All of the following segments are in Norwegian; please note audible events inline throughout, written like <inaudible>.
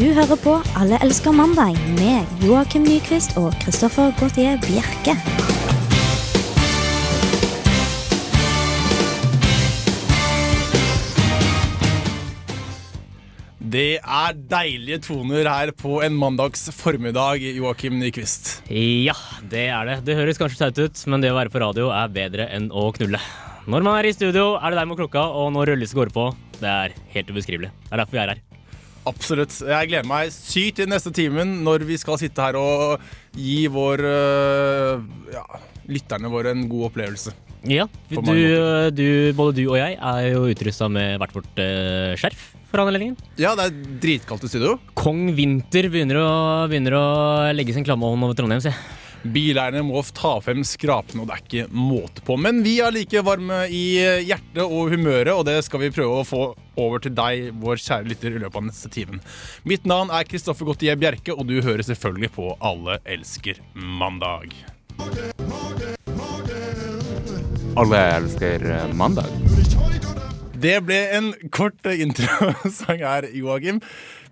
Du hører på Alle elsker mandag med Joakim Nyquist og Christoffer Gautier Bjerke. Det er deilige toner her på en mandags formiddag, Joakim Nyquist. Ja, det er det. Det høres kanskje teit ut, men det å være på radio er bedre enn å knulle. Når man er i studio, er det der med klokka, og når rødlyset går på, det er helt ubeskrivelig. Det er derfor vi er her. Absolutt. Jeg gleder meg sykt til neste timen når vi skal sitte her og gi vår øh, ja, lytterne våre en god opplevelse. Ja, du, du, både du og jeg er jo utrusta med hvert vårt eh, skjerf for anledningen. Ja, det er dritkaldt i studio. Kong Vinter begynner å, begynner å legge sin klamme hånd over Trondheim, si. Bileierne må ta frem skrapene, og det er ikke måte på. Men vi er like varme i hjertet og humøret, og det skal vi prøve å få over til deg, vår kjære lytter, i løpet av neste timen. Mitt navn er Kristoffer Gottier Bjerke, og du hører selvfølgelig på Alle elsker mandag. Alle elsker eh, mandag. Det ble en kort introsang her, Joakim.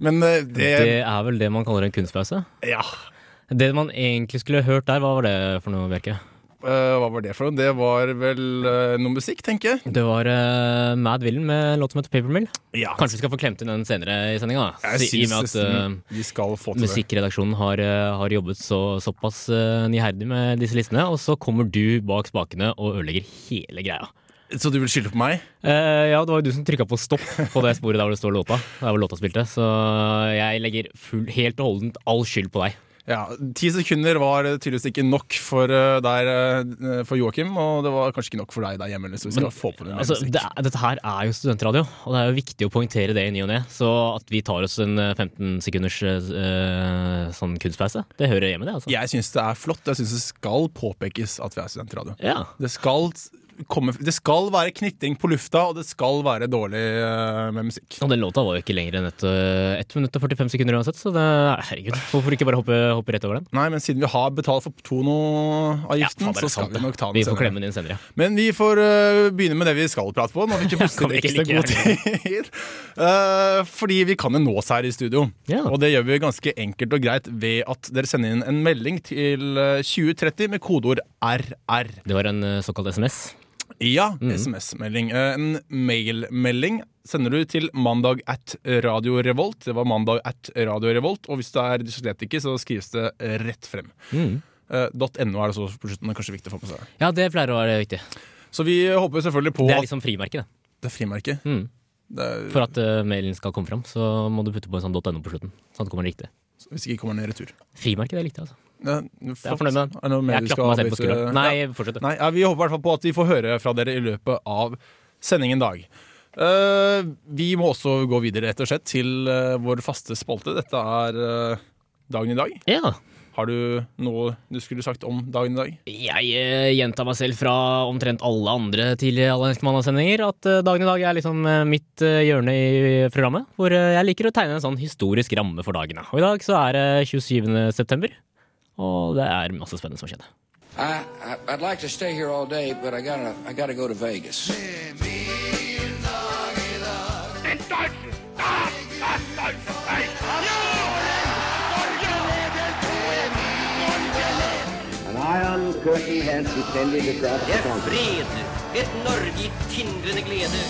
Men eh, det, Det er vel det man kaller en kunstpause. Ja. Det man egentlig skulle hørt der, hva var det for noe, Bjerke? Uh, hva var det for noe? Det var vel uh, noe musikk, tenker jeg. Det var uh, Mad Villain med en låt som heter Paper Mill. Ja. Kanskje vi skal få klemt inn den senere i sendinga. I og med at musikkredaksjonen har, har jobbet så, såpass niherdig med disse listene, og så kommer du bak spakene og ødelegger hele greia. Så du vil skylde på meg? Uh, ja, det var jo du som trykka på stopp på det sporet der hvor det står låta. Der hvor låta spilte. Så jeg legger full, helt og holdent all skyld på deg. Ja, Ti sekunder var tydeligvis ikke nok for, eh, der, eh, for Joakim, og det var kanskje ikke nok for deg der hjemme. Skal Men, få på det Altså, det, er- dette her er jo studentradio, og det er jo viktig å poengtere det i ny og ne. Så at vi tar oss en eh, 15 sekunders uh, sånn kunstpause, det hører hjemme, det. altså. Jeg syns det er flott. Jeg syns det skal påpekes at vi er studentradio. Ja. Det skal, komme, det skal være knitring på lufta, og det skal være dårlig uh, med musikk. Og den låta var jo ikke lenger enn et, eh, 1 minutt og 45 sekunder uansett, så det, herregud, hvorfor ikke bare hoppe, hoppe rett over den? Nei, men siden vi har betalt for Tono-avgiften, ja, så skal vi nok ta den Vi får senere. klemme den inn senere. Men vi får uh, begynne med det vi skal prate på, når vi ikke <laughs> Ja, plutselig ekstra god tid. <laughs> Fordi vi kan jo nås her i studio. Ja. Og det gjør vi ganske enkelt og greit ved at dere sender inn en melding til eh, 2030 med kodeord RR. Det var en såkalt SMS. Ja, mm. SMS-melding. Eh, En mailmelding sender du til mandag at Radio Revolt. Det var mandag at Radio Revolt. Og hvis du er dyslektiker, så skrives det rett frem. Mm. Eh, .no er det så på slutten. Det kanskje viktig å få på seg. Ja, det pleier å være viktig. Så vi håper selvfølgelig på Det er liksom frimerket, det. det er frimerket. Mm. Det er, For at uh, mailen skal komme fram, så må du putte på en sånn .no på slutten. Sånn at det kommer riktig. hvis ikke kommer den i retur. Frimerket, det er riktig, altså. Jeg er fornøyd med den. Jeg klapper meg selv på skulderen. Nei, Ja. fortsett. Nei, Vi håper i hvert fall på at vi får høre fra dere i løpet av sendingen dag. Eh, vi må også gå videre rett og slett til eh, vår faste spalte. Dette er eh, dagen i dag. Ja. Har du noe du skulle sagt om dagen i dag? Jeg eh, gjentar meg selv fra omtrent alle andre tidligere Allenske mandagssendinger at eh, dagen i dag er liksom eh, mitt hjørne i programmet, hvor jeg liker å tegne en sånn historisk ramme for dagene. Og i dag så er det 27. september, og det er masse spennende som har skjedd. I, I I'd like to stay here all day, but I gotta I gotta go to Vegas. An iron curtain has descended across the country. fred, et Norge i tindrende glede.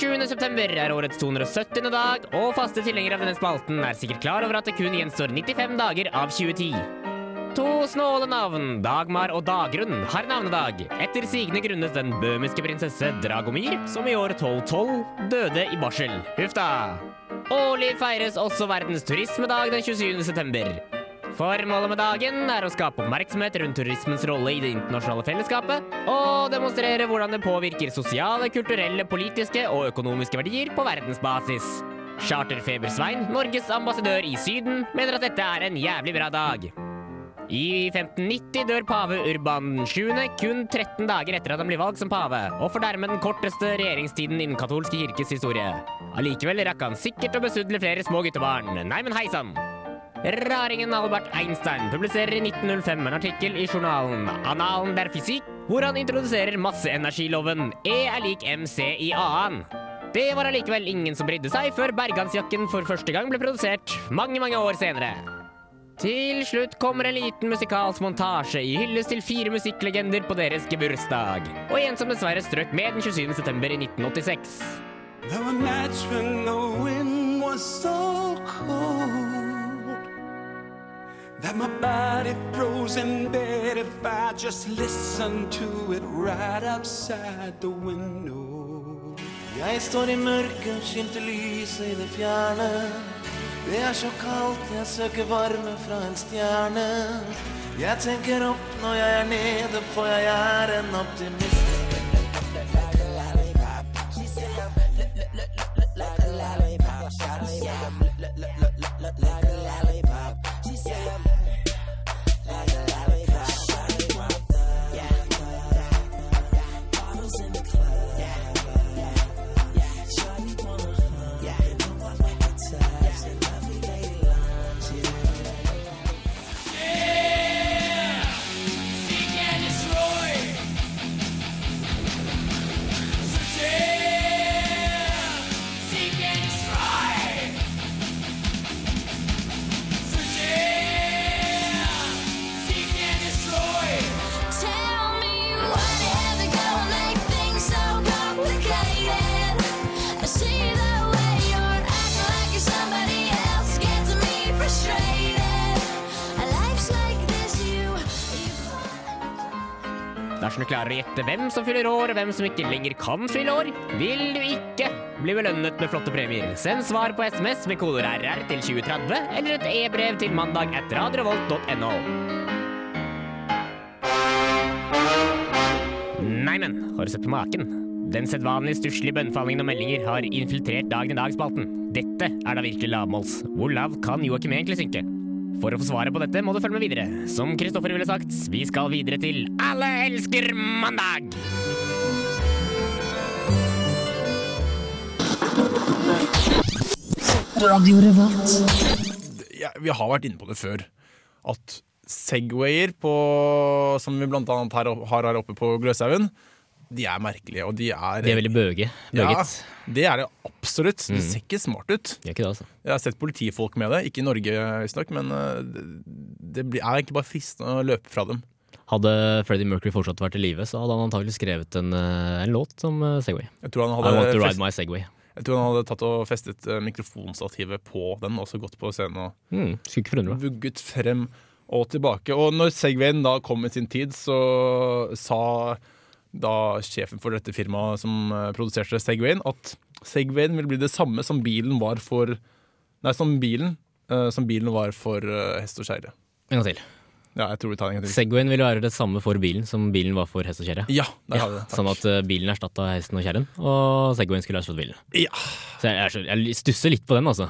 September er årets 270. dag, og faste tilhengere av denne spalten er sikkert klar over at det kun gjenstår 95 dager av 2010. To snåle navn, Dagmar og Dagrun, har navnedag. Etter sigende grunnet den bøhmiske prinsesse Dragomir, som i år 1212 døde i barsel. Huff da. Årlig feires også verdens turismedag den 27. september. Formålet med dagen er å skape oppmerksomhet rundt turismens rolle i det internasjonale fellesskapet, og demonstrere hvordan det påvirker sosiale, kulturelle, politiske og økonomiske verdier på verdensbasis. Charterfeber-Svein, Norges ambassadør i Syden, mener at dette er en jævlig bra dag. I 1590 dør pave Urban 7., kun 13 dager etter at han blir valgt som pave, og får dermed den korteste regjeringstiden innen katolske kirkes historie. Allikevel rakk han sikkert å besudle flere små guttebarn. Nei, men hei sann! Raringen Albert Einstein publiserer i 1905 en artikkel i journalen Annalen der fysikk, hvor han introduserer masseenergiloven E er lik MC i A-en. Det var allikevel ingen som brydde seg før bergansjakken for første gang ble produsert mange, mange år senere. Til slutt kommer en liten musikalsk montasje i hyllest til fire musikklegender på deres gebursdag, og en som dessverre strøk med den 27. september i 1986. There were nights when the wind was so cold that my body froze in bed if I just listened to it right outside the window. Jeg står i mørket, skimter lyset i det fjerne. Det er så kaldt, jeg søker varme fra en stjerne. Jeg tenker opp når jeg er nede, for jeg er en optimist. Klarer å gjette hvem som fyller år, og hvem som ikke lenger kan fylle år, vil du ikke bli belønnet med flotte premier. Send svar på SMS med koder RR til 2030, eller et e-brev til mandag etter radiorevolt.no. Neimen, har du sett på maken? Den sedvanlige stusslige bønnfallingen og meldinger har infiltrert Dagen i dag-spalten. Dette er da virkelig lavmåls. Hvor lav kan Joakim egentlig synke? For å få svaret på dette må du følge med videre. Som Kristoffer ville sagt, vi skal videre til Alle elsker mandag! ja, vi har vært inne på det før. At Segwayer, på, som vi blant annet her, har her oppe på Gløshaugen, de er merkelige, og de er De er veldig bøge. Ja, det er det absolutt. Det Mm. ser ikke smart ut. Det er ikke det, altså. Jeg har sett politifolk med det, ikke i Norge visstnok, men uh, det, er egentlig bare fristende å løpe fra dem. Hadde Freddie Mercury fortsatt vært i live, så hadde han antagelig skrevet en, eh, en låt som eh, Segway. Jeg tror han I want to ride my Segway. jeg tror han hadde tatt og festet eh, mikrofonstativet på den, og så gått på scenen og Mm, vugget frem og tilbake. Og når Segwayen da kom i sin tid, så sa da sjefen for dette firmaet som eh, produserte Segwayen, at Segwayen vil bli det samme som bilen var for Nei, som bilen, eh, som bilen var for eh, hest og kjerre. En gang til. Ja, jeg tror vi tar en gang til. Segwayen vil være det samme for bilen som bilen var for hest og kjerre. Ja, der har vi det. Takk. Sånn at bilen erstatta hesten og kjerren, og Segwayen skulle erstatte bilen. Ja. Så jeg, jeg, jeg stusser litt på den, altså.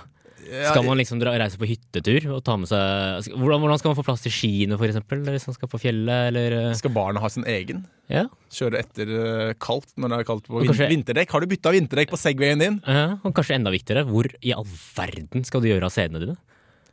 Skal man liksom dra, reise på hyttetur og ta med seg hvordan, hvordan skal man få plass til skiene, eksempel? Hvis man skal på fjellet, eller eh, Skal barna ha sin egen? Ja. Kjøre etter eh, kaldt når det er kaldt på kanskje- vinterdekk? Har du bytta vinterdekk på Segwayen din? Ja, og kanskje enda viktigere, hvor i all verden skal du gjøre av sædene dine?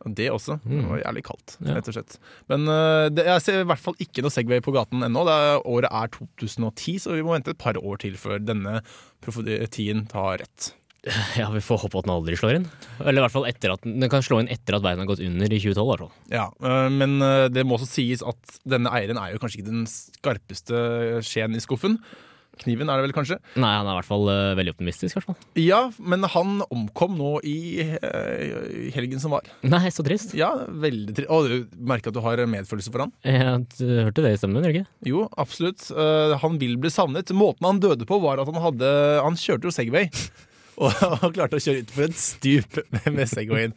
Det også. Det var jævlig kaldt, Mm. Rett og slett. Men eh, det, jeg ser i hvert fall ikke noe Segway på gaten ennå. Det er, året er 2010, så vi må vente et par år til før denne profetien tar rett. <laughs> Ja, Vi får håpe at den aldri slår inn. Eller i hvert fall etter at den kan slå inn etter at verden har gått under i 2012. Hvertfall. Ja, eh, Men eh, det må også sies at denne eieren er jo kanskje ikke den skarpeste skjeen i skuffen. Kniven er det vel kanskje? Nei, han er i hvert fall eh, veldig optimistisk. kanskje. Ja, men han omkom nå i, uh, helgen som var. Nei, så trist. Ja, veldig trist. Og du merker at du har medfølelse for han? Ja, du hørte det i stemmen, din, ikke? Jo, absolutt. Uh, han vil bli savnet. Måten han døde på, var at han hadde Han kjørte jo Segway. Og <laughs> han klarte å kjøre utfor et stup med, med Segwayen.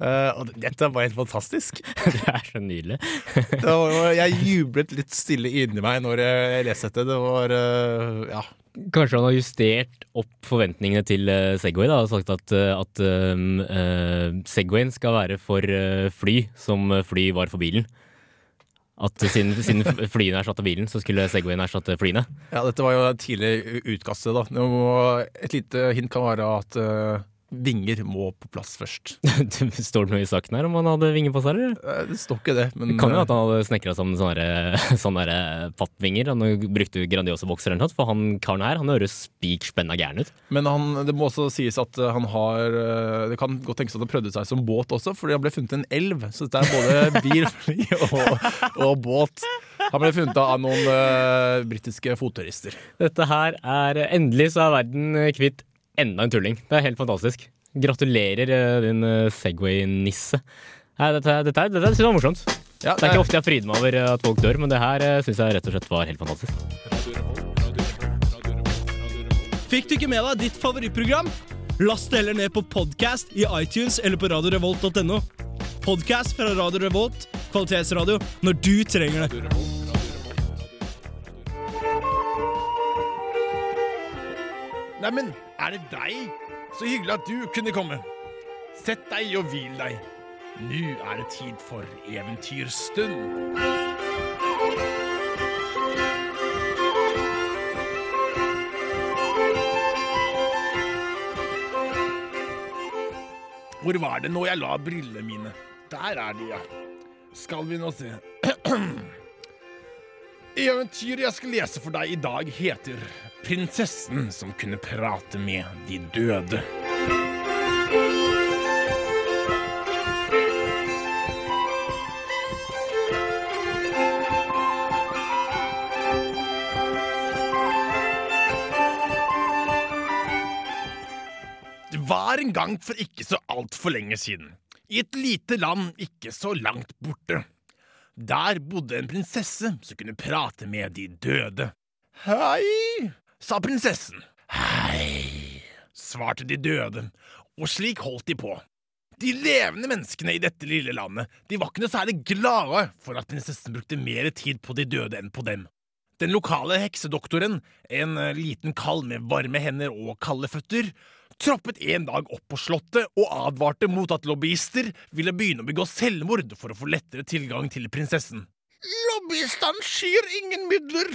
Uh, og dette var helt fantastisk. <laughs> Det er så nydelig. Det var, jeg jublet litt stille inni meg når jeg leste dette. Det var uh, Ja. Kanskje han har justert opp forventningene til uh, Segway da, og sagt at, at Segwayen skal være for fly, som fly var for bilen. At siden, siden flyene erstatta bilen, så skulle Segwayen erstatte flyene. ja, dette var jo tidlig utkastet, da. Et lite hint kan være at eh, vinger må på plass først. <laughs> Står det noe i saken her om han hadde vinger på seg, eller? Eh, Det står ikke det, men Det kan jo at han hadde snekra sammen sånne, der- <laughs> sånne eh, pappvinger. Han brukte Grandiosa-bokser eller noe, for han karen her han høres spik spenna gæren ut. Men han, det må også sies at eh, han har eh, Det kan godt tenkes at han prøvde seg som båt også, fordi han ble funnet i en elv. Så dette er både bil, <laughs> og, og båt. Han ble funnet av noen uh, britiske fotturister. Dette her er Endelig så er verden kvitt enda en tulling. Det er helt fantastisk. Gratulerer, eh, din eh, Segway-nisse. Dette, dette, dette synes jeg var morsomt. Ja, Det er ikke ofte jeg fryder meg over eh, at folk dør, men det her syns jeg rett og slett var helt fantastisk. Fikk du ikke med deg ditt favorittprogram? Last det heller ned på podcast i iTunes eller på radiorevolt.no. Podcast fra Radio Revolt, kvalitetsradio, når du trenger det. Neimen, er det deg? Så hyggelig at du kunne komme. Sett deg og hvil deg. Nå er det tid for eventyrstund. Hvor var det nå jeg la brillene mine? Der er de, ja. Skal vi nå se. <clears throat> Eventyret jeg skal lese for deg i dag, heter Prinsessen som kunne prate med de døde. Det var en gang for ikke så altfor lenge siden, i et lite land ikke så langt borte. Der bodde en prinsesse som kunne prate med de døde. Hei, sa prinsessen. Hei, svarte de døde, og slik holdt de på. De levende menneskene i dette lille landet de var ikke noe særlig glade for at prinsessen brukte mer tid på de døde enn på dem. Den lokale heksedoktoren, en eh, liten kall med varme hender og kalde føtter, troppet en dag opp på slottet og advarte mot at lobbyister ville begynne å begå selvmord for å få lettere tilgang til prinsessen. Lobbyistene skyr ingen midler,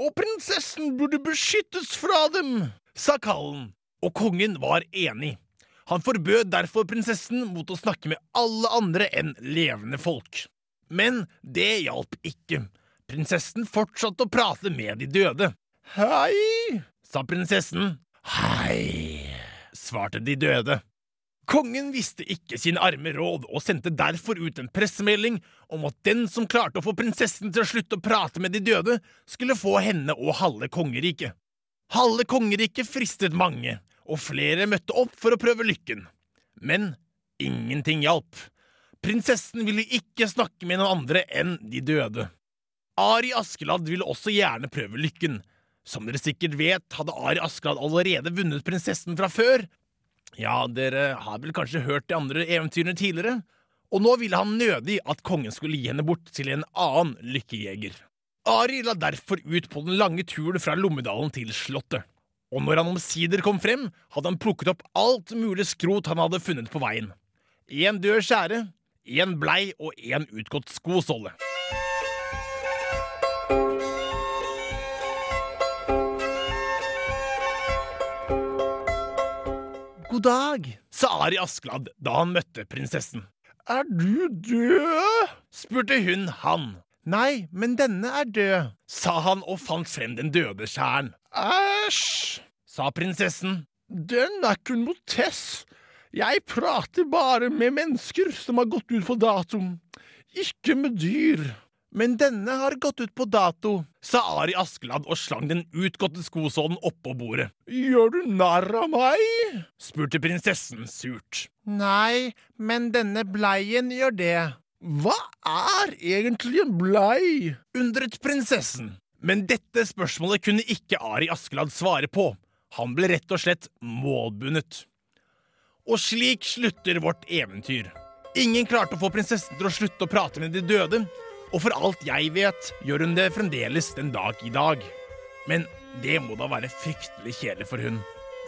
og prinsessen burde beskyttes fra dem, sa kallen, og kongen var enig. Han forbød derfor prinsessen mot å snakke med alle andre enn levende folk. Men det hjalp ikke. Prinsessen fortsatte å prate med de døde. Hei, sa prinsessen. Hei, svarte de døde. Kongen visste ikke sin arme råd og sendte derfor ut en pressemelding om at den som klarte å få prinsessen til å slutte å prate med de døde, skulle få henne og halve kongeriket. Halve kongeriket fristet mange, og flere møtte opp for å prøve lykken. Men ingenting hjalp. Prinsessen ville ikke snakke med noen andre enn de døde. Ari Askeladd ville også gjerne prøve lykken. Som dere sikkert vet, hadde Ari Askeladd allerede vunnet prinsessen fra før. Ja, dere har vel kanskje hørt de andre eventyrene tidligere? Og nå ville han nødig at kongen skulle gi henne bort til en annen lykkejeger. Ari la derfor ut på den lange turen fra Lommedalen til slottet. Og når han omsider kom frem, hadde han plukket opp alt mulig skrot han hadde funnet på veien. En død skjære, en blei og en utgått skosåle. God dag, sa Ari Askeladd da han møtte prinsessen. Er du død? spurte hun han. Nei, men denne er død, sa han og fant frem den døde skjæren. Æsj, sa prinsessen. Den er kun mot tess. Jeg prater bare med mennesker som har gått ut på datoen, ikke med dyr. Men denne har gått ut på dato, sa Ari Askeladd og slang den utgåtte skosålen oppå bordet. Gjør du narr av meg? spurte prinsessen surt. Nei, men denne bleien gjør det. Hva er egentlig en blei? undret prinsessen. Men dette spørsmålet kunne ikke Ari Askeladd svare på. Han ble rett og slett målbundet. Og slik slutter vårt eventyr. Ingen klarte å få prinsessen til å slutte å prate med de døde, og for alt jeg vet, gjør hun det fremdeles den dag i dag. Men det må da være fryktelig kjedelig for hun.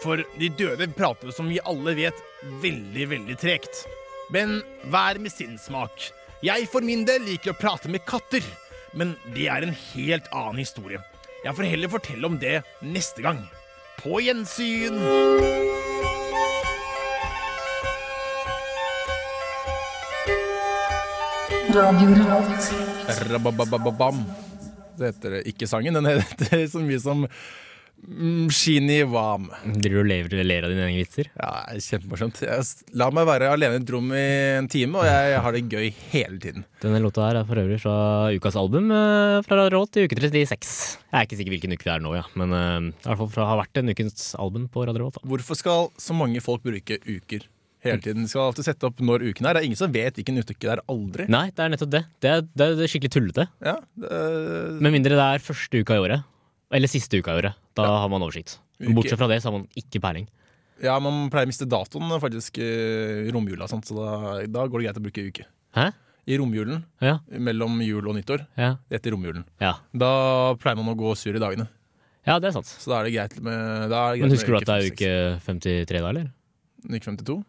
For de døde prater, som vi alle vet, veldig, veldig tregt. Men vær med sin smak. Jeg for min del liker å prate med katter, men det er en helt annen historie. Jeg får heller fortelle om det neste gang. På gjensyn! Radio, radio. Rababababam. Det heter ikke sangen, den heter så mye som mm, Shini Wam. Driver du lever og ler av dine egne vitser? Ja, Kjempemorsomt. La meg være alene i et rom i en time, og jeg har det gøy hele tiden. Denne låta her er for øvrig fra ukas album, eh, fra Råd til uke 36. Jeg er ikke sikker hvilken uke det er nå, ja. men eh, i hvert fall fra, har vært en ukens album på Radio Råd. Hvorfor skal så mange folk bruke uker hele tiden? De skal alltid sette opp når uken er. Det er ingen som vet hvilken uke det er. Aldri. Nei, det er nettopp det. Det er, det er skikkelig tullete. Ja, det, Med mindre det er første uka i året. Eller siste uka i året. Da har man oversikt. Uke- Bortsett fra det så har man ikke peiling. ja, man pleier å miste datoen faktisk i romjula, så da, da går det greit å bruke uke. Hæ? I romjulen, Ja. mellom jul og nyttår, Ja. etter romjulen, ja. da pleier man å gå sur i dagene. Ja, det er sant. Så da er det greit med det greit Men med husker du at det er 56. uke 53 da, eller? Uke 52?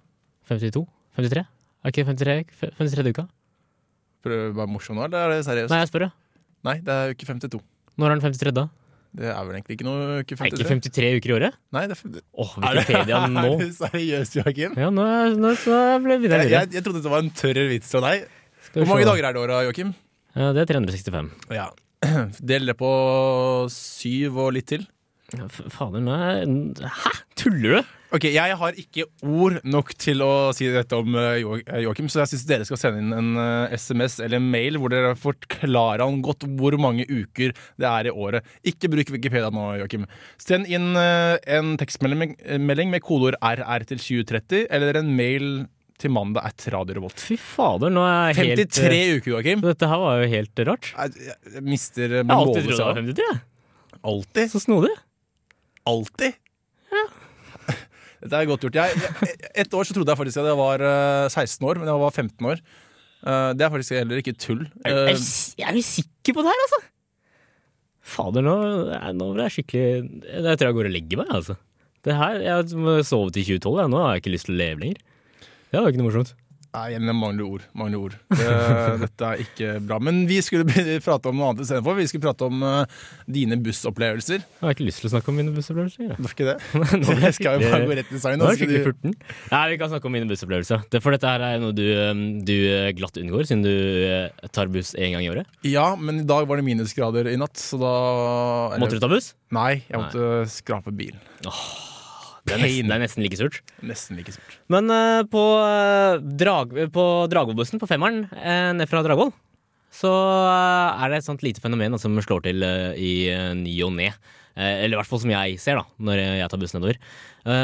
52? 53? Er ikke 53 53 uka? Prøv å være morsom nå, eller er det seriøst? Nei, jeg spør, ja. Nei, det er uke 52. Når er den 53 da? Det er vel egentlig ikke noe uke 53. Er ikke 53 uker i året? Nei, det er, Åh, det- Wikipedia <laughs> nå. Er du seriøs, Joakim? Ja, nå, nå, så ble jeg, Jeg, jeg, jeg trodde det var en tørr vits fra deg. Hvor mange dager er det året, Joakim? Ja, det er 365. Ja. <clears throat> Del det på syv og litt til. Fader, nå Hæ? Tuller du? Ok, Jeg har ikke ord nok til å si dette om eh, eh, Joakim, så jeg syns dere skal sende inn en eh, SMS eller en mail hvor dere forklarer han godt hvor mange uker det er i året. Ikke bruk Wikipedia nå, Joakim. Send inn eh, en tekstmelding med, eh, kodeord RR til 2030, eller en mail til mandag at Radio Revolt. Fy fader, nå er jeg helt 53 eh, uker, Joakim. Dette her var jo helt rart. Jeg, jeg mister eh, Jeg har alltid trodd det var av- 53. jeg. Alltid. Så snodig. Alltid. <laughs> Dette er godt gjort. Jeg, et år så trodde jeg faktisk at jeg var eh, 16 år, men jeg var 15 år. Eh, det er faktisk heller ikke tull. Jeg, er, Eh, jeg er jo sikker på det her, altså! Fader, nå, nå ble jeg skikkelig Jeg tror jeg går og legger meg, altså. Det her, Jeg har sovet i 2012, jeg. nå har jeg ikke lyst til å leve lenger. Det var ikke noe morsomt. Nei, jeg mangler ord. Mangler ord. <laughs> Det, dette er ikke bra. Men vi skulle prate om noe annet istedenfor. Vi skulle prate om uh, dine bussopplevelser. Jeg har ikke lyst til å snakke om mine bussopplevelser. Ja. Var ikke det? <laughs> Nå ble Jeg skal jo bare gå rett i sangen. Nå er skikkelig du- furten. Nei, vi kan snakke om mine bussopplevelser. Det, for dette her er noe du, um, du uh, glatt unngår, siden du tar buss én gang i året. Ja, men i dag var det minusgrader i natt, så da eller- Måtte du ta buss? Nei, jeg måtte skrape bilen. Det er nesten, det er nesten like surt. Nesten like surt. Men uh, på, uh, drag, på Dragvollbussen, på femmeren uh, ned fra Dragvoll, så uh, er det et sånt lite fenomen som slår til i ny og ne. Eller i hvert fall som jeg ser da, når jeg tar bussen nedover.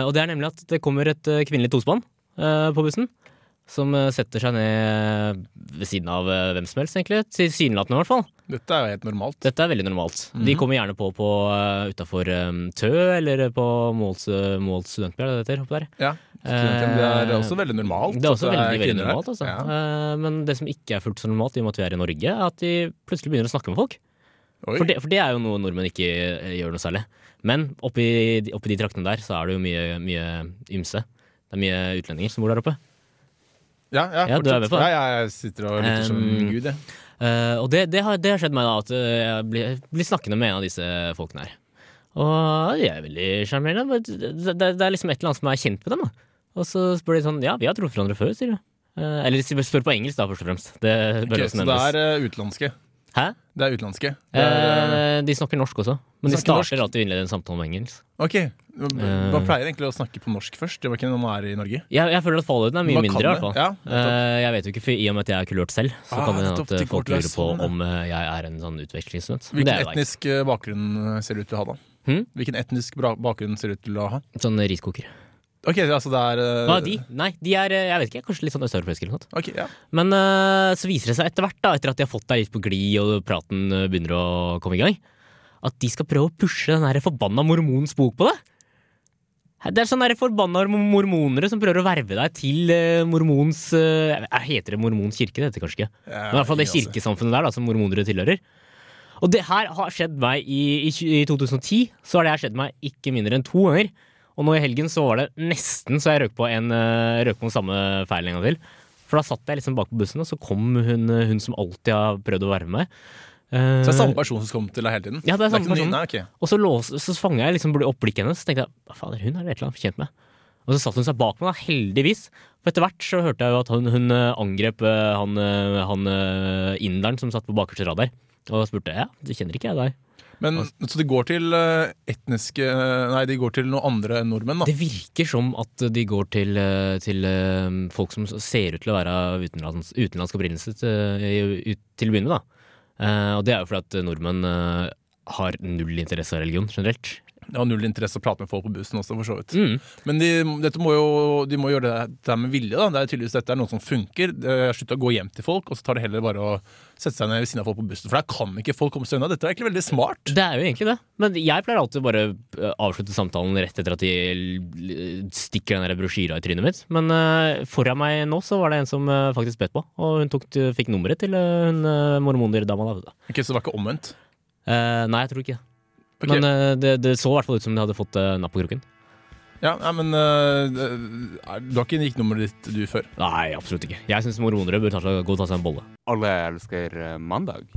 Og det er nemlig at det kommer et kvinnelig tospann på bussen. Som setter seg ned ved siden av hvem som helst, egentlig. Tilsynelatende, i hvert fall. Dette er jo helt normalt. Dette er veldig normalt. De Mhm. kommer gjerne på, på uh, utafor um, Tø, eller på Måls, uh, Måls studentby, er det heter? Ja, det er Eh, også veldig normalt Det er også er veldig, veldig normalt, altså. Ja. Eh, Men det som ikke er fullt så normalt, i og med at vi er i Norge, er at de plutselig begynner å snakke med folk. For det, for det er jo noe nordmenn ikke eh, gjør noe særlig. Men oppi, oppi de traktene der, så er det jo mye, mye ymse. Det er mye utlendinger som bor der oppe. Ja, ja, Ja, jeg sitter og lytter som Um, gud, jeg. Eh, og det, det, har, det har skjedd meg da, at eh, jeg blir, blir snakkende med en av disse folkene her. Og de er veldig sjarmerende. Det, det, det er liksom et eller annet som er kjent med dem. da. Og så spør de sånn Ja, vi har truffet hverandre før, sier de. Eh, eller de spør på engelsk, da, først og fremst. Det bør Ok, også så det er utenlandske? Hæ? Det er utenlandske? Det er, eh, Eh, de snakker norsk også, men de Snakker starter alltid å innlede en samtale med engelsk. ok, man eh, pleier egentlig å snakke på norsk først. Det var ikke når man er i Norge. Jeg, jeg føler at fallouten er mye mindre, i hvert fall. ja. Eh, jeg vet jo ikke, for I og med at jeg er kulørt selv, så Ah, kan det hende at folk lurer på sånn, om jeg er en sånn utvekslingsstudent. Hvilken etnisk bakgrunn ser du ut til å ha, da? Hmm? Hvilken etnisk bakgrunn ser du ut til å ha? Sånn riskoker. Ok, altså det er eh, Hva er de? Nei, de er eh, jeg vet ikke, kanskje litt sånn østeuropeiske eller noe. sånt. Ja. Men uh, så viser det seg etter hvert, da, etter at de har fått deg litt på glid og praten begynner å komme i gang, at de skal prøve å pushe den der forbanna mormons bok på deg. Det er sånne forbanna mormonere som prøver å verve deg til mormons Heter det mormons kirke? Det heter det kanskje ikke. Ja, Men i hvert fall det kirkesamfunnet der da, som mormonere tilhører. Og det her har skjedd meg i, i, i 2010. Så har det her skjedd meg ikke mindre enn to ganger. Og nå i helgen så var det nesten så jeg røk på en eh, røk på den samme feilen en gang til. For da satt jeg liksom bak på bussen, og så kom hun, eh, hun som alltid har prøvd å være meg. Eh, Så det er samme person som kom til deg hele tiden? Ja, det er samme noe ny- person. Nei, okay. Og så, lås, så fanga jeg liksom oppblikket hennes, så tenkte jeg hva fader, hun er det et eller annet fortjent med. Og så satte hun seg bak meg, da, heldigvis. For etter hvert så hørte jeg jo at hun, hun eh, angrep eh, han, eh, han eh, inderen som satt på bakerste rad der. Og spurte ja, det kjenner ikke jeg deg. Men, så de går til eh, etniske Nei, de går til noen andre enn nordmenn, da. Det virker som at de går til, eh, til eh, folk som ser ut til å være av utenlands, utenlandsk opprinnelse til, til å begynne med. Da. Eh, og det er jo fordi at nordmenn eh, har null interesse av religion generelt. De har null interesse å prate med folk på bussen også, for så vidt. Mm. Men de, må jo, de må gjøre det der med vilje. da. Det er tydeligvis dette er noe som funker. Slutt å gå hjem til folk, og så tar det heller bare å sette seg ned ved siden av folk på bussen. For der kan ikke folk komme seg unna. Dette er egentlig veldig smart. Det er jo egentlig det. Men jeg pleier alltid bare å avslutte samtalen rett etter at de stikker den der brosjyra i trynet mitt. Men eh, foran meg nå så var det en som eh, faktisk bet på, og hun tok, fikk nummeret til uh, hun uh, mormonderdama. da. Ok, Så det var ikke omvendt? Uh, nei, jeg tror ikke det. Ok. Men eh, det, det så i hvert fall ut som de hadde fått uh, napp på kroken. Ja, nei, men uh, Du har ikke nikknummeret ditt du før? Nei, absolutt ikke. Jeg syns mormonere bør ta seg, gå og ta seg en bolle. Alle elsker eh, mandag.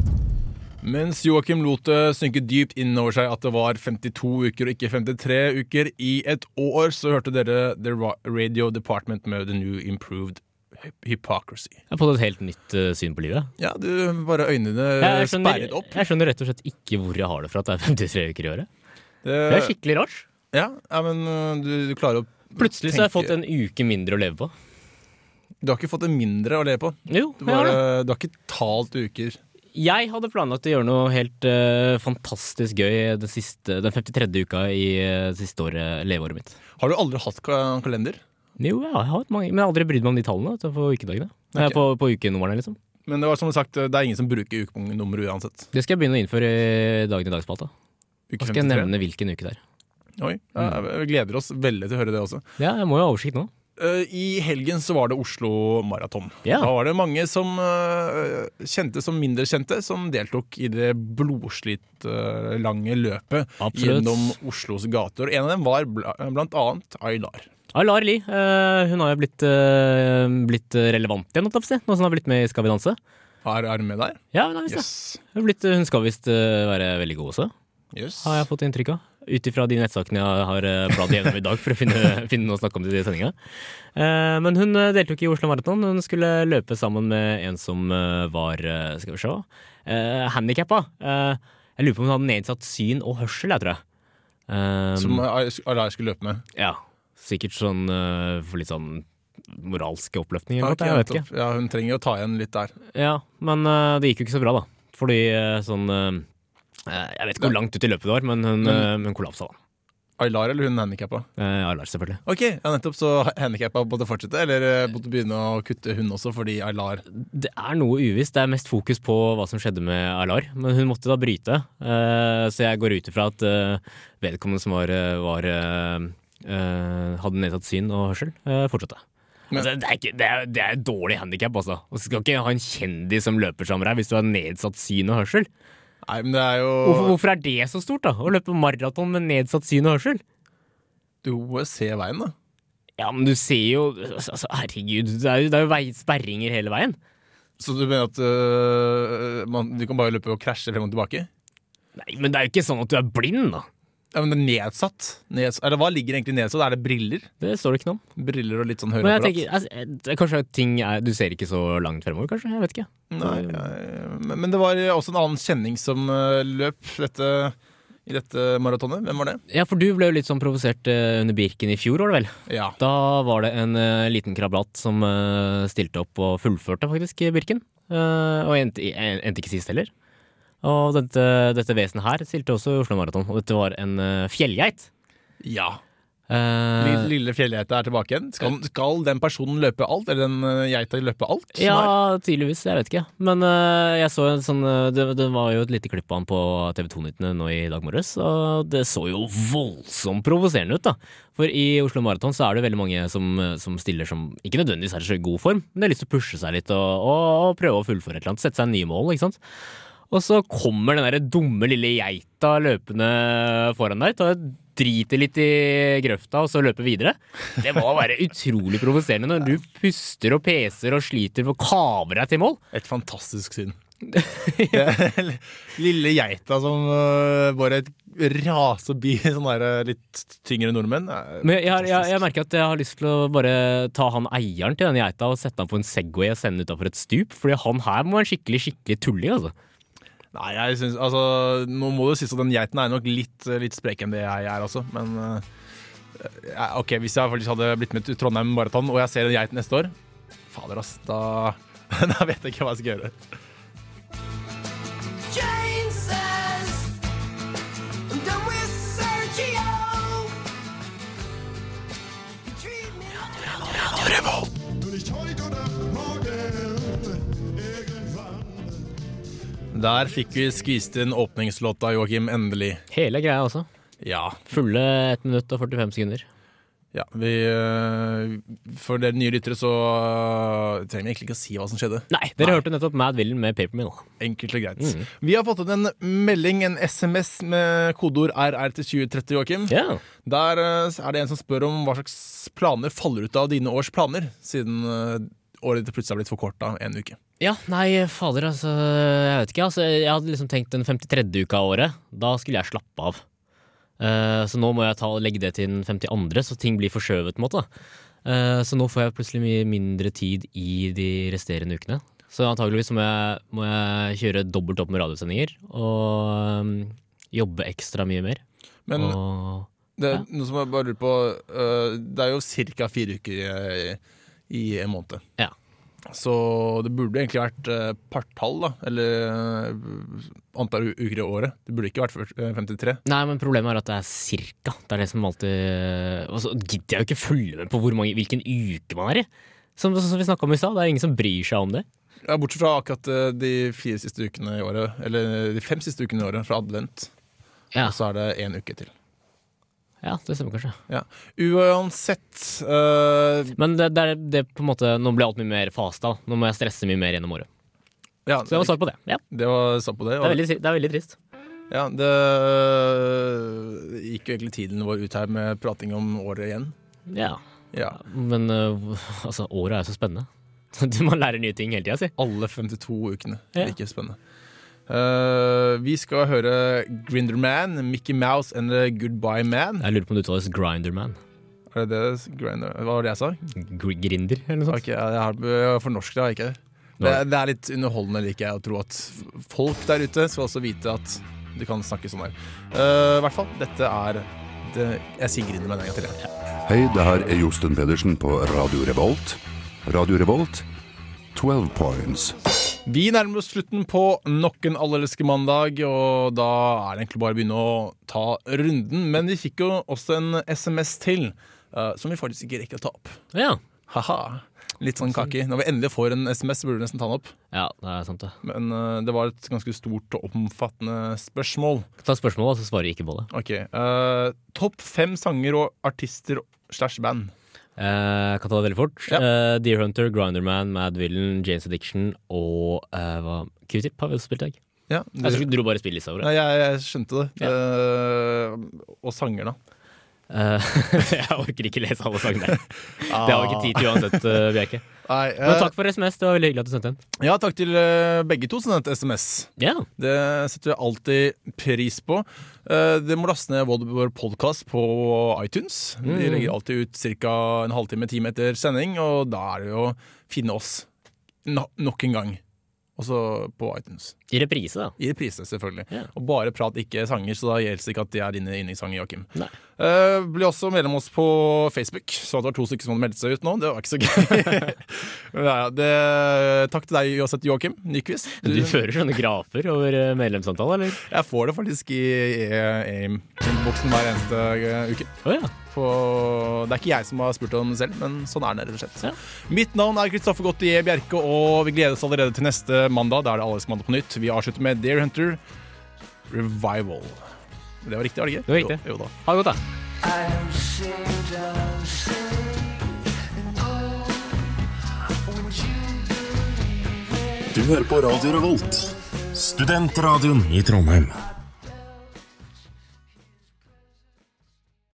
Mens Joakim lot det synke dypt innover seg at det var 52 uker og ikke 53 uker i et år, så hørte dere The Radio Department med The New Improved Hypocrisy. Jeg har fått et helt nytt uh, syn på livet. Ja, du bare øynene Jeg skjønner, sperret opp. jeg skjønner rett og slett ikke hvor jeg har det fra at det er 53 uker i året. Det, Det er skikkelig rart. ja, ja, men øh, du, du klarer å Plutselig så har jeg fått en uke mindre å leve på. Du har ikke fått en mindre å leve på. Jo, Du, jeg har det. du har ikke talt uker. Jeg hadde planlagt å gjøre noe helt uh, fantastisk gøy den, siste, den 53. uka i uh, siste året, leveåret mitt. Har du aldri hatt ka kalender? Jo, ja, jeg har hatt mange, men jeg har aldri brydd meg om de tallene på ukedagene. Okay. På, på ukenumrene, liksom. Men det var som sagt, det er ingen som bruker ukenummer uansett. Det skal jeg begynne å innføre i Dagen i dag-spalta. Da skal jeg nevne hvilken uke det er. Oi, Vi gleder oss veldig til å høre det også. Ja, jeg må jo ha oversikt nå. Eh, I helgen så var det Oslo Maraton. Yeah. Da var det mange som eh, kjente som mindre kjente, som deltok i det blodslitt eh, lange løpet Absolutt. gjennom Oslos gater. En av dem var bla blant annet Aylar. Aylar Lie, Li. hun har jo blitt, eh, blitt relevant igjen, nå som hun har blitt med i Skal vi danse. Er er hun med der? Ja, hun, har vist. Yes. hun, blitt, hun skal visst eh, være veldig god også, yes. har jeg fått inntrykk av. Ut ifra de nettsakene jeg har bladd gjennom i dag for å finne, <laughs> finne noe å snakke om i sendinga. sendingene. men hun eh, deltok i Oslo Maraton. Hun skulle løpe sammen med en som eh, var Skal vi se handikappa. jeg lurer på om hun hadde nedsatt syn og hørsel, jeg tror jeg. Eh, Som Alai skulle løpe med. Ja. Sikkert sånn eh, for litt sånn moralske oppløftninger. eller Ok, jeg vet ikke. Ja, hun trenger å ta igjen litt der. Ja, men eh, det gikk jo ikke så bra, da. Fordi eh, sånn Jeg vet ikke hvor langt ut i løpet det var, men hun, Men- hun kollapsa, da. Aylar eller hun handikappa? Eh, Aylar, selvfølgelig. Ok, ja, nettopp. Så handikappa måtte fortsette, eller måtte begynne å kutte hun også fordi Aylar Det er noe uvisst. Det er mest fokus på hva som skjedde med Aylar. Men hun måtte da bryte, eh, så jeg går ut ifra at eh, vedkommende som var, var hadde nedsatt syn og hørsel, uh, fortsatte. Men- altså, det, er ikke, det, er, det er et dårlig handikap, altså. Du skal ikke ha en kjendis som løper sammen med deg hvis du har nedsatt syn og hørsel. Nei, men det er jo Hvorfor, hvorfor er det så stort, da? Å løpe maraton med nedsatt syn og hørsel? Du må se veien, da. Ja, men du ser jo altså, Herregud, det er jo, det er jo vei, sperringer hele veien. Så du mener at øh, man, du kan bare løpe og krasje frem og tilbake? Nei, men det er jo ikke sånn at du er blind, da. Ja, men det er nedsatt. Neds eller hva ligger egentlig nedsatt? Er det briller? Det står det ikke noe om. Briller og litt sånn høreapparat? tenker, altså, er kanskje ting er, Du ser ikke så langt fremover, kanskje? Jeg vet ikke. Nei, ja, men, men det var også en annen kjenning som øh, løp dette, i dette maratonet. Hvem var det? Ja, for du ble jo litt sånn provosert eh, under Birken i fjor, var det vel? Ja. Da var det en eh, liten krabat som eh, stilte opp og fullførte faktisk Birken. Eh, og endte, endte ikke sist heller. Og dette, dette vesenet her stilte også i Oslo Maraton, og dette var en uh, fjellgeit. ja. Uh, Lille, fjellgeita er tilbake igjen. Skal, skal den personen løpe alt, eller den øh, geita løpe alt? Ja, tydeligvis. Jeg vet ikke. Men uh, jeg så en sånn det, det var jo et lite klipp av han på TV 2-nyttene nå i dag morges, og det så jo voldsomt provoserende ut, da. For i Oslo Maraton så er det veldig mange som, som stiller som ikke nødvendigvis er i så god form, men de har lyst til å pushe seg litt og, og, og prøve å fullføre et eller annet. Sette seg nye mål, ikke sant. Og så kommer den der dumme lille geita løpende foran deg. tar Driter litt i grøfta og så løper videre. Det må være utrolig provoserende når du puster og peser og sliter for å kave deg til mål. Et fantastisk syn. <laughs> Lille geita som øh, bare raser forbi <laughs> sånne der, øh, litt tyngre nordmenn. Men jeg, jeg, jeg, merker at jeg har lyst til å bare ta han eieren til den geita og sette han på en Segway og sende utafor et stup. Fordi han her må være en skikkelig skikkelig tulling, altså. Nei, jeg synes, altså, Nå må det sies at den geiten er nok litt, litt sprek enn det jeg er også, men uh, OK, hvis jeg faktisk hadde blitt med til Trondheim Maraton og jeg ser en geit neste år Fader, ass. Da, <laughs> da vet jeg ikke hva jeg skal gjøre. Der fikk vi skvist inn åpningslåta, Joakim, endelig. Hele greia også. Ja. Fulle 1 minutt og 45 sekunder. Ja, vi, øh, For dere nye lyttere så øh, trenger vi egentlig ikke å si hva som skjedde. Nei, dere hørte nettopp Mad Villain med Papermill. Enkelt og greit. Mm. Vi har fått inn en melding, en SMS med kodeord RR til 2030, Joakim. Ja. Der øh, er det en som spør om hva slags planer faller ut av dine års planer, siden året ditt plutselig har blitt forkorta en uke. Ja, nei, fader, altså Jeg vet ikke. altså Jeg hadde liksom tenkt den 53. uka av året. Da skulle jeg slappe av. Uh, så nå må jeg ta, legge det til den 52., så ting blir forskjøvet. på en måte Eh, Så nå får jeg plutselig mye mindre tid i de resterende ukene. Så antageligvis må jeg, må jeg kjøre dobbelt opp med radiosendinger og um, jobbe ekstra mye mer. Men og, det, ja. noe som jeg bare lurer på uh, Det er jo ca. fire uker i, en måned. Ja. Så det burde egentlig vært øh, partall, da. Eller øh, antall uker i året. Det burde ikke vært øh, 53. Nei, men problemet er at det er cirka. Det er det som alltid Og så gidder jeg jo ikke følge med på hvor mange, hvilken uke man er i. Som, som vi snakka om i stad, det er ingen som bryr seg om det. Ja, Bortsett fra akkurat de fire siste ukene i året. Eller de fem siste ukene i året, fra advent. Ja. Og så er det én uke til. Ja, det stemmer kanskje. Ja. Uansett uh, Men det, det, det på en måte, nå blir alt mye mer fasta. Nå må jeg stresse mye mer gjennom året. ja, Så det var svar på det. Ja, Det var svar på det. det er veldig, det er veldig trist. Ja, det gikk jo egentlig tiden vår ut her med prating om året igjen. Ja. Ja. Men øh, altså, året er jo så spennende. <laughs> Man lærer nye ting hele tida, si. Alle 52 ukene. Ja. Like spennende. Eh, vi skal høre Grinderman, Mickey Mouse and the Goodbye Man. Jeg lurer på om det uttales Grinderman. Er det det? Grinder? Hva var det jeg sa? Gr Grinder, eller noe sånt. Okay, jeg har jeg for norsk, da, ikke. Det, det er litt underholdende, liker jeg, å tro at folk der ute skal også vite at du kan snakke sånn her. Uh, I hvert fall. Dette er det, Jeg sier Grinderman en gang til. jeg. Hei, det her er Josten Pedersen på Radio Revolt. Radio Revolt, 12 points. Vi nærmer oss slutten på nok en allerske mandag, og da er det egentlig bare å begynne å ta runden. Men vi fikk jo også en SMS til, uh, som vi faktisk ikke rekker å ta opp. Ja. Haha. Litt sånn kaki. Når vi endelig får en SMS, burde vi nesten ta den opp. ja, det er sant, det. Men uh, det var et ganske stort og omfattende spørsmål. Ta spørsmålet, så svarer jeg ikke på det. Ok. Uh, Topp fem sanger og artister slash band. Eh, kan ta det veldig fort. Ja. Uh, Deer Hunter, Grinderman, Mad Villain, James Addiction og uh, Q-tip har vi også spilt i dag. Ja, Jeg du dro bare spillelista det. Nei, jeg, jeg skjønte det. Eh, og sanger, da. Eh, <laughs> <laughs> jeg orker ikke lese alle sangene. <laughs> Det har vi ikke tid til uansett, uh, Bjerke. Nei, Men eh, takk for SMS, det var veldig hyggelig at du sendte en. Ja, takk til uh, begge to som sendte SMS. Yeah. Det setter vi alltid pris på. Uh, det må laste ned vår podkast på iTunes. Vi Mm. legger alltid ut ca. en halvtime time etter sending, og da er det jo å finne oss no nok en gang. Også på iTunes. I reprise, da. I reprise, selvfølgelig. Ja. Og bare prat, ikke sanger, så da gjelder det ikke at det er dine yndlingssanger, Joakim. Nei. Uh, bli også medlem oss på Facebook. Så det var to stykker som hadde meldt seg ut nå. Det var ikke så gøy. <laughs> Ja, det, takk til deg uansett, Joakim Nyquist. Du fører sånne grafer over medlemsantallet, eller? Jeg får det faktisk i, i, i innboksen hver eneste eh, uke. Oh, ja. På, det er ikke jeg som har spurt om det selv, men sånn er det rett og slett. Ja. Mitt navn er Kristoffer Gottier Bjerke, og vi gleder oss allerede til neste mandag. Da er det Alex mandag på nytt. Vi avslutter med Dear Hunter Revival. Det var riktig, var det ikke? Det var riktig. Jo, jo da. Ha det godt, da. Du hører på Radio Revolt, studentradioen i Trondheim.